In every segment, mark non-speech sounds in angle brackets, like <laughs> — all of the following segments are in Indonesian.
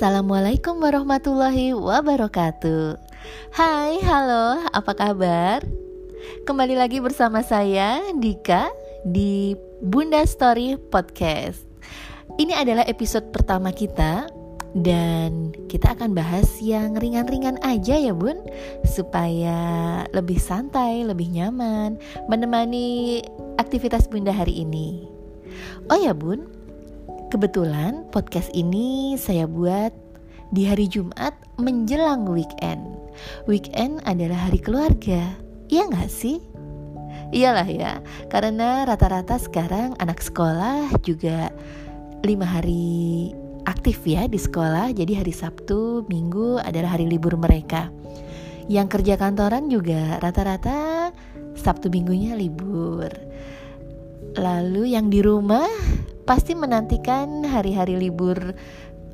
Assalamualaikum warahmatullahi wabarakatuh. Hai, halo, apa kabar? Kembali lagi bersama saya, Dika, di Bunda Story Podcast. Ini adalah episode pertama kita Dan kita akan bahas yang ringan-ringan aja ya bun. Supaya lebih santai, lebih nyaman Menemani aktivitas bunda hari ini. Oh ya bun, Kebetulan podcast ini saya buat di hari Jumat menjelang weekend. Weekend adalah hari keluarga, iya nggak sih? Iyalah ya, karena rata-rata sekarang anak sekolah juga lima hari aktif ya di sekolah. Jadi hari Sabtu, Minggu adalah hari libur mereka. Yang kerja kantoran juga rata-rata Sabtu Minggunya libur. Lalu yang di rumah pasti menantikan hari-hari libur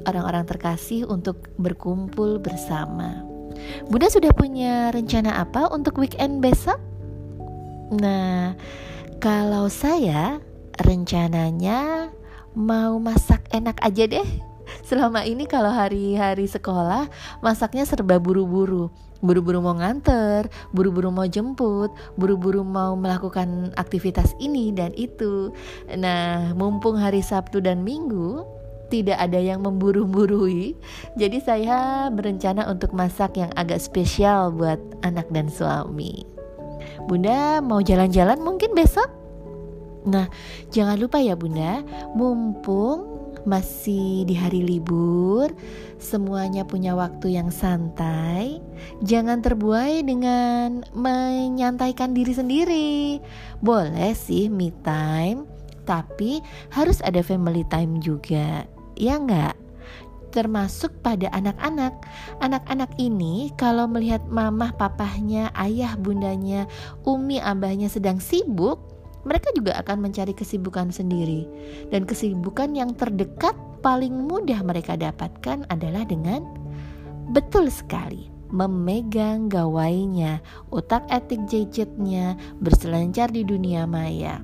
orang-orang terkasih untuk berkumpul bersama. Bunda sudah punya rencana apa untuk weekend besok? Nah, kalau saya rencananya mau masak enak aja deh. Selama ini kalau hari-hari sekolah masaknya serba buru-buru buru-buru mau nganter, buru-buru mau jemput, buru-buru mau melakukan aktivitas ini dan itu. Nah, mumpung hari Sabtu dan Minggu tidak ada yang memburu-burui, jadi saya berencana untuk masak yang agak spesial buat anak dan suami. Bunda mau jalan-jalan mungkin besok? Nah, jangan lupa ya Bunda, mumpung masih di hari libur, semuanya punya waktu yang santai. Jangan terbuai dengan menyantaikan diri sendiri. Boleh sih me time, tapi harus ada family time juga. Ya enggak? termasuk pada anak-anak. Anak-anak ini kalau melihat mamah papahnya, ayah bundanya, umi abahnya sedang sibuk, mereka juga akan mencari kesibukan sendiri, dan kesibukan yang terdekat paling mudah mereka dapatkan adalah dengan betul sekali memegang gawainya, otak etik gadgetnya, berselancar di dunia maya.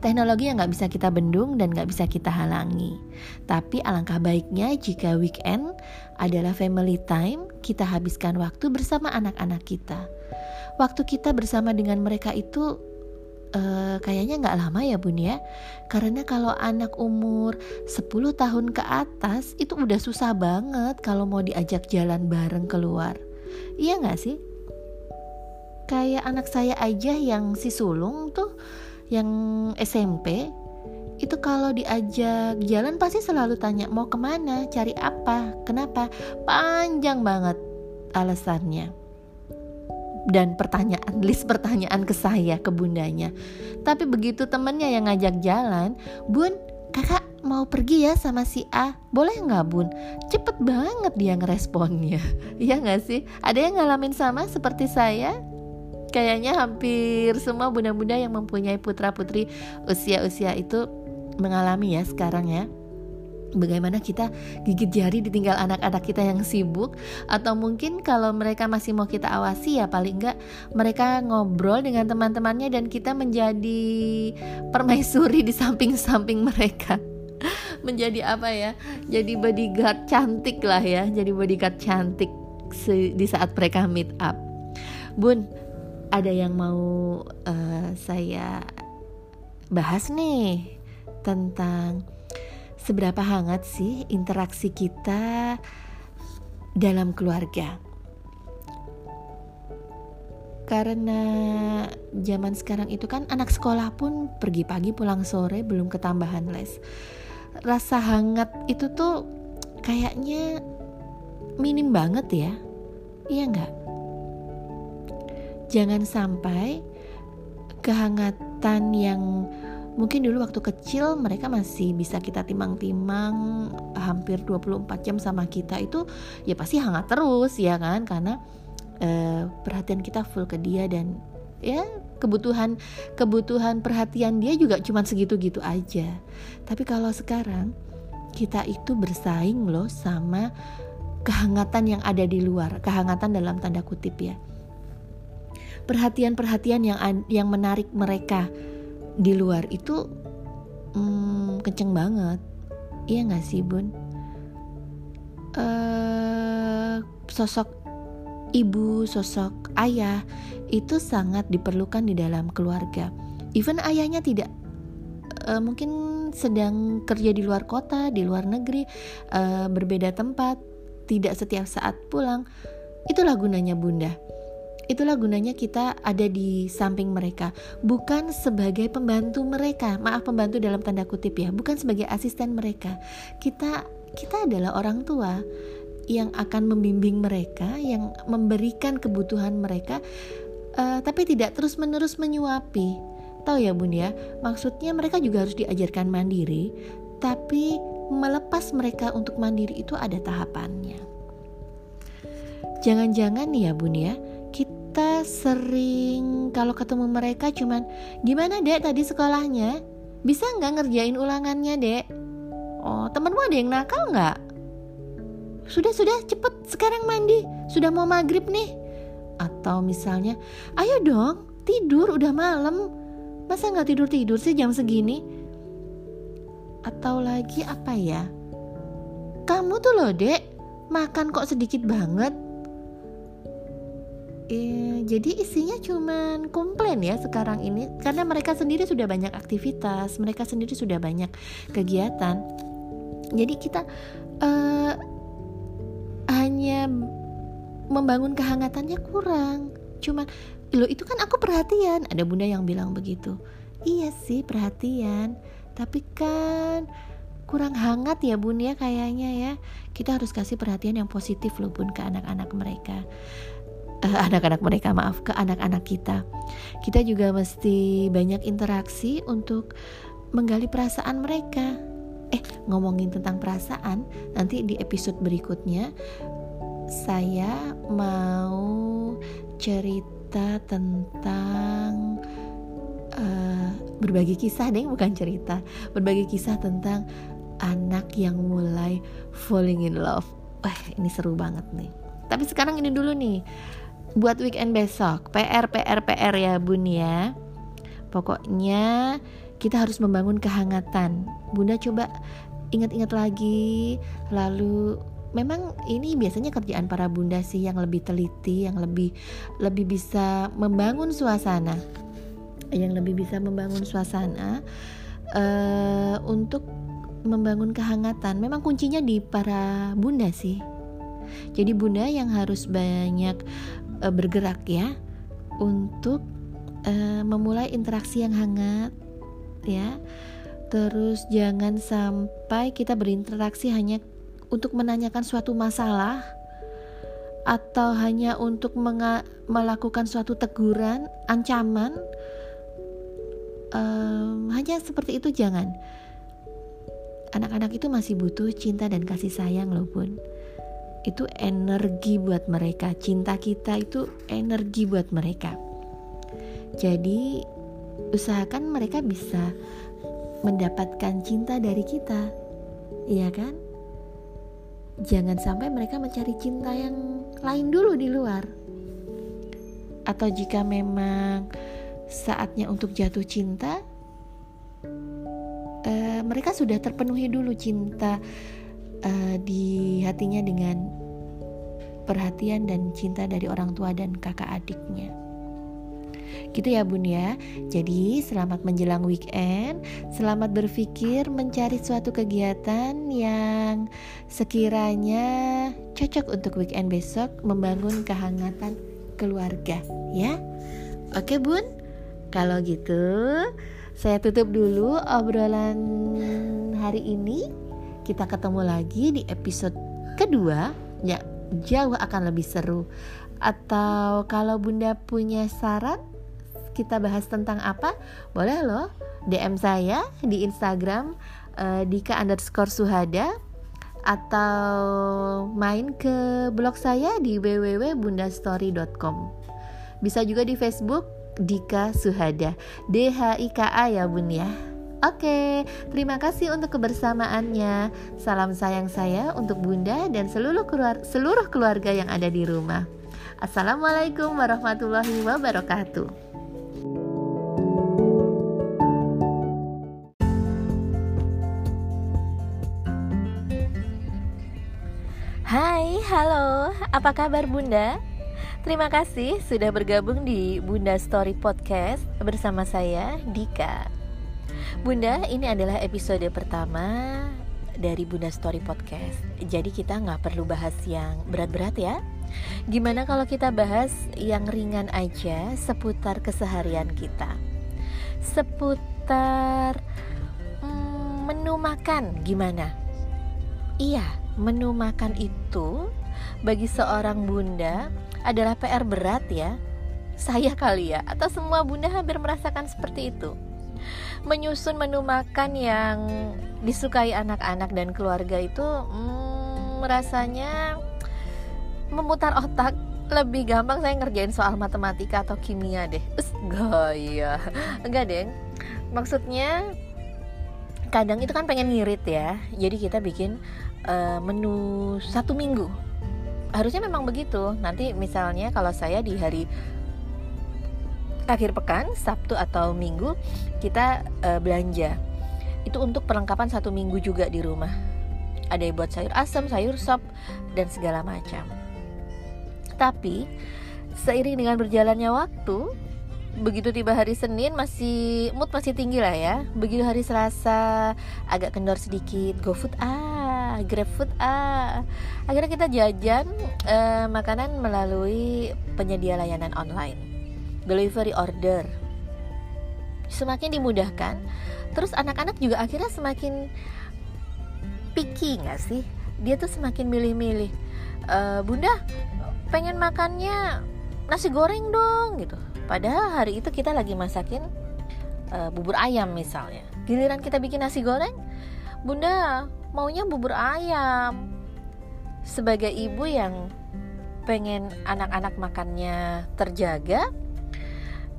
Teknologi yang nggak bisa kita bendung dan nggak bisa kita halangi. Tapi alangkah baiknya jika weekend adalah family time, kita habiskan waktu bersama anak-anak kita. Waktu kita bersama dengan mereka itu uh, kayaknya nggak lama ya bun ya. Karena kalau anak umur 10 tahun ke atas itu udah susah banget kalau mau diajak jalan bareng keluar. Iya nggak sih? Kayak anak saya aja yang si sulung tuh yang SMP itu kalau diajak jalan pasti selalu tanya mau ke mana? Cari apa? Kenapa? Panjang banget alasannya dan pertanyaan list pertanyaan ke saya ke bundanya. Tapi begitu temennya yang ngajak jalan bun kakak mau pergi ya sama si A? Boleh nggak bun? Cepet banget dia ngeresponnya. <laughs> Iya nggak sih? Ada yang ngalamin sama seperti saya? Kayaknya hampir semua bunda-bunda yang mempunyai putra putri usia-usia itu mengalami ya sekarang ya bagaimana kita gigit jari ditinggal anak-anak kita yang sibuk atau mungkin kalau mereka masih mau kita awasi ya paling enggak mereka ngobrol dengan teman-temannya dan kita menjadi permaisuri di samping-samping mereka. <laughs> Menjadi apa ya? Jadi bodyguard cantik lah ya jadi bodyguard cantik di saat mereka meet up. Bun ada yang mau uh, saya bahas nih tentang seberapa hangat sih interaksi kita dalam keluarga. Karena zaman sekarang itu kan anak sekolah pun pergi pagi pulang sore belum ketambahan les. Rasa hangat itu tuh kayaknya minim banget ya. Iya nggak? Jangan sampai kehangatan yang Mungkin dulu waktu kecil mereka masih bisa kita timang-timang hampir 24 jam sama kita itu ya pasti hangat terus ya kan karena uh, perhatian kita full ke dia dan ya kebutuhan kebutuhan perhatian dia juga cuma segitu-gitu aja. Tapi kalau sekarang kita itu bersaing loh sama kehangatan yang ada di luar, kehangatan dalam tanda kutip ya. Perhatian-perhatian yang yang menarik mereka di luar itu hmm, kenceng banget iya gak sih bun uh, sosok ibu, sosok ayah itu sangat diperlukan di dalam keluarga. Even ayahnya tidak uh, mungkin sedang kerja di luar kota, di luar negeri, uh, berbeda tempat, tidak setiap saat pulang. Itulah gunanya bunda Itulah gunanya kita ada di samping mereka, bukan sebagai pembantu mereka. Maaf pembantu dalam tanda kutip ya, bukan sebagai asisten mereka. Kita kita adalah orang tua yang akan membimbing mereka, yang memberikan kebutuhan mereka, uh, tapi tidak terus-menerus menyuapi. Tahu ya bun ya, maksudnya mereka juga harus diajarkan mandiri, tapi melepas mereka untuk mandiri itu ada tahapannya. Jangan-jangan nih ya bun ya, sering kalau ketemu mereka cuman gimana dek tadi sekolahnya? Bisa nggak ngerjain ulangannya dek? Oh temenmu ada yang nakal nggak? Sudah sudah cepet sekarang mandi. Sudah mau maghrib nih. Atau misalnya ayo dong tidur udah malam. Masa nggak tidur tidur sih jam segini? Atau lagi apa ya? Kamu tuh loh dek makan kok sedikit banget Eh, jadi isinya cuman komplain ya sekarang ini karena mereka sendiri sudah banyak aktivitas, mereka sendiri sudah banyak kegiatan. Jadi kita uh, hanya membangun kehangatannya kurang. Cuman lo itu kan aku perhatian. Ada bunda yang bilang begitu. Iya sih perhatian, tapi kan kurang hangat ya bun ya kayaknya ya. Kita harus kasih perhatian yang positif loh bun ke anak-anak mereka eh, anak-anak mereka maaf ke anak-anak kita. Kita juga mesti banyak interaksi untuk menggali perasaan mereka. Eh ngomongin tentang perasaan nanti di episode berikutnya saya mau cerita tentang uh, berbagi kisah deh bukan cerita. Berbagi kisah tentang anak yang mulai falling in love. Wah ini seru banget nih. Tapi sekarang ini dulu nih buat weekend besok. PR PR PR ya bun ya. Pokoknya kita harus membangun kehangatan. Bunda coba ingat-ingat lagi. Lalu memang ini biasanya kerjaan para bunda sih yang lebih teliti yang lebih lebih bisa membangun suasana. Yang lebih bisa membangun suasana uh, untuk membangun kehangatan. Memang kuncinya di para bunda sih. Jadi bunda yang harus banyak uh, bergerak ya untuk uh, memulai interaksi yang hangat ya. Terus jangan sampai kita berinteraksi hanya untuk menanyakan suatu masalah atau hanya untuk melakukan suatu teguran, ancaman. Um, hanya seperti itu jangan. Anak-anak itu masih butuh cinta dan kasih sayang loh bun itu energi buat mereka. Cinta kita itu energi buat mereka. Jadi usahakan mereka bisa mendapatkan cinta dari kita. Iya kan? Jangan sampai mereka mencari cinta yang lain dulu di luar. Atau jika memang saatnya untuk jatuh cinta uh, mereka sudah terpenuhi dulu cinta uh, di hatinya dengan perhatian dan cinta dari orang tua dan kakak adiknya. Gitu ya bun ya. Jadi selamat menjelang weekend. Selamat berpikir mencari suatu kegiatan yang sekiranya cocok untuk weekend besok Membangun kehangatan keluarga ya. Oke bun? Kalau gitu saya tutup dulu obrolan hari ini kita ketemu lagi di episode kedua ya jauh akan lebih seru. Atau kalau bunda punya saran kita bahas tentang apa boleh loh DM saya di Instagram uh, Dika underscore Suhada atau main ke blog saya di www.bundastory.com bisa juga di Facebook Dika Suhada. D H I K A ya bun ya Oke, terima kasih untuk kebersamaannya. Salam sayang saya untuk Bunda dan seluruh keluarga, seluruh keluarga yang ada di rumah. Assalamualaikum warahmatullahi wabarakatuh. Apa kabar Bunda? Terima kasih sudah bergabung di Bunda Story Podcast bersama saya Dika. Bunda, ini adalah episode pertama dari Bunda Story Podcast. Jadi kita nggak perlu bahas yang berat-berat ya. Gimana kalau kita bahas yang ringan aja seputar keseharian kita, seputar hmm, menu makan gimana? Iya, menu makan itu bagi seorang bunda adalah PR berat ya. Saya kali ya, atau semua bunda hampir merasakan seperti itu. Menyusun menu makan yang disukai anak-anak dan keluarga itu hmm, rasanya memutar otak lebih gampang saya ngerjain soal matematika atau kimia deh. Us, gaya. Enggak, Deng. Maksudnya kadang itu kan pengen ngirit ya. Jadi kita bikin uh, menu satu minggu harusnya memang begitu nanti misalnya kalau saya di hari akhir pekan Sabtu atau Minggu kita uh, belanja. Itu untuk perlengkapan satu minggu juga di rumah. Ada yang buat sayur asam sayur sop dan segala macam. Tapi seiring dengan berjalannya waktu begitu tiba hari Senin masih mood masih tinggi lah ya. Begitu hari Selasa agak kendor sedikit. GoFood ah GrabFood ah akhirnya kita jajan uh, makanan melalui penyedia layanan online delivery order. Semakin dimudahkan terus anak-anak juga akhirnya semakin picky nggak sih? Dia tuh semakin milih-milih uh, bunda pengen makannya nasi goreng dong gitu. Padahal hari itu kita lagi masakin uh, bubur ayam misalnya. Giliran kita bikin nasi goreng? Bunda maunya bubur ayam. Sebagai ibu yang pengen anak-anak makannya terjaga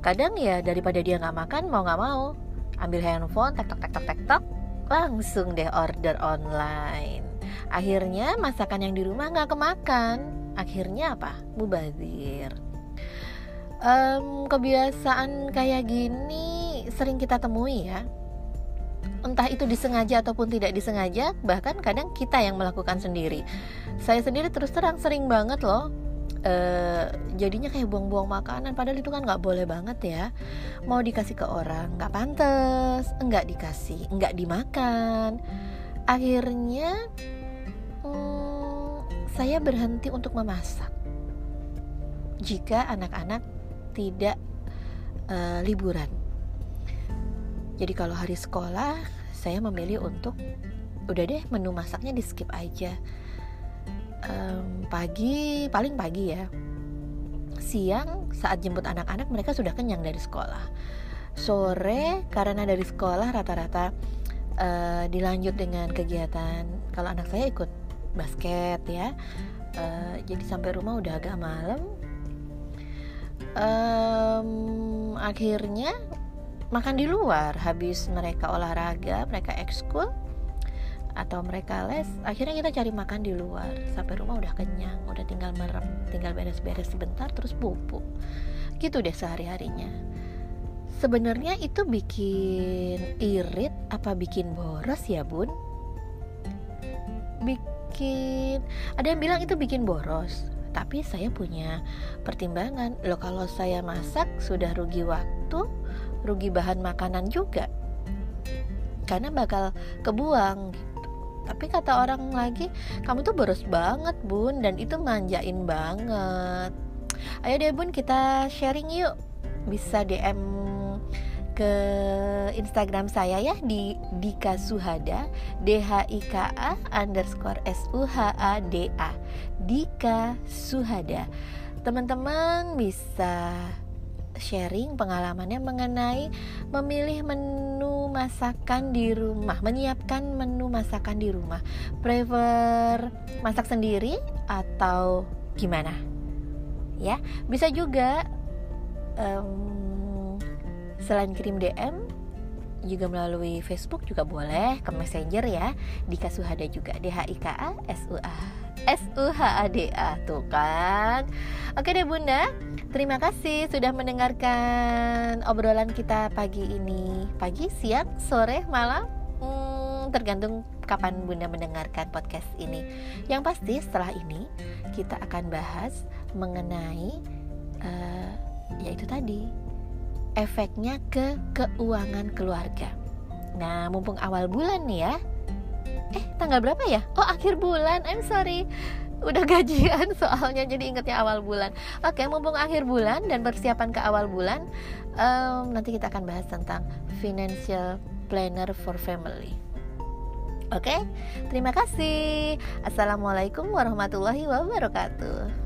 kadang ya daripada dia nggak makan mau nggak mau. Ambil handphone tek tek tek tek tek tek. Langsung deh order online. Akhirnya masakan yang di rumah nggak kemakan. Akhirnya apa? Mubazir. Um, kebiasaan kayak gini sering kita temui ya. Entah itu disengaja ataupun tidak disengaja bahkan kadang kita yang melakukan sendiri. Saya sendiri terus terang sering banget loh Uh, jadinya kayak buang-buang makanan. Padahal itu kan nggak boleh banget ya. Mau dikasih ke orang nggak pantas. Nggak dikasih nggak dimakan. Akhirnya hmm, saya berhenti untuk memasak. Jika anak-anak tidak uh, liburan. Jadi kalau hari sekolah saya memilih untuk udah deh menu masaknya di skip aja. Um, pagi paling pagi ya. Siang saat jemput anak-anak mereka sudah kenyang dari sekolah. Sore karena dari sekolah rata-rata uh, dilanjut dengan kegiatan. Kalau anak saya ikut basket ya. Uh, jadi sampai rumah udah agak malam. Um, akhirnya makan di luar habis mereka olahraga mereka ekskul atau mereka les akhirnya kita cari makan di luar. Sampai rumah udah kenyang udah tinggal merem tinggal beres-beres sebentar terus pupuk gitu deh sehari-harinya. Sebenarnya itu bikin irit apa bikin boros ya bun? Bikin ada yang bilang itu bikin boros tapi saya punya pertimbangan. Loh kalau saya masak sudah rugi waktu rugi bahan makanan juga. Karena bakal kebuang. Tapi kata orang lagi, kamu tuh boros banget bun dan itu manjain banget. Ayo deh bun kita sharing yuk. Bisa DM ke Instagram saya ya di Dika Suhada D H I K A underscore S U H A D A Dika Suhada. Teman-teman bisa sharing pengalamannya mengenai memilih menu masakan di rumah, menyiapkan menu masakan di rumah. Prefer masak sendiri atau gimana? Ya, bisa juga um, selain kirim DM juga melalui Facebook juga boleh ke Messenger ya. Dika Suhada juga D H I K A S U A S U H A D A tuh kan? Oke deh bunda. Terima kasih sudah mendengarkan obrolan kita pagi ini. Pagi siang sore malam. Hmm, tergantung kapan Bunda mendengarkan podcast ini. Yang pasti setelah ini kita akan bahas mengenai uh, yaitu tadi efeknya ke keuangan keluarga. Nah, mumpung awal bulan nih ya. Eh, tanggal berapa ya? Oh, akhir bulan. I'm sorry udah <laughs> gajian soalnya jadi ingetnya awal bulan oke mumpung akhir bulan dan persiapan ke awal bulan um, nanti kita akan bahas tentang financial planner for family Oke, terima kasih. Assalamualaikum warahmatullahi wabarakatuh.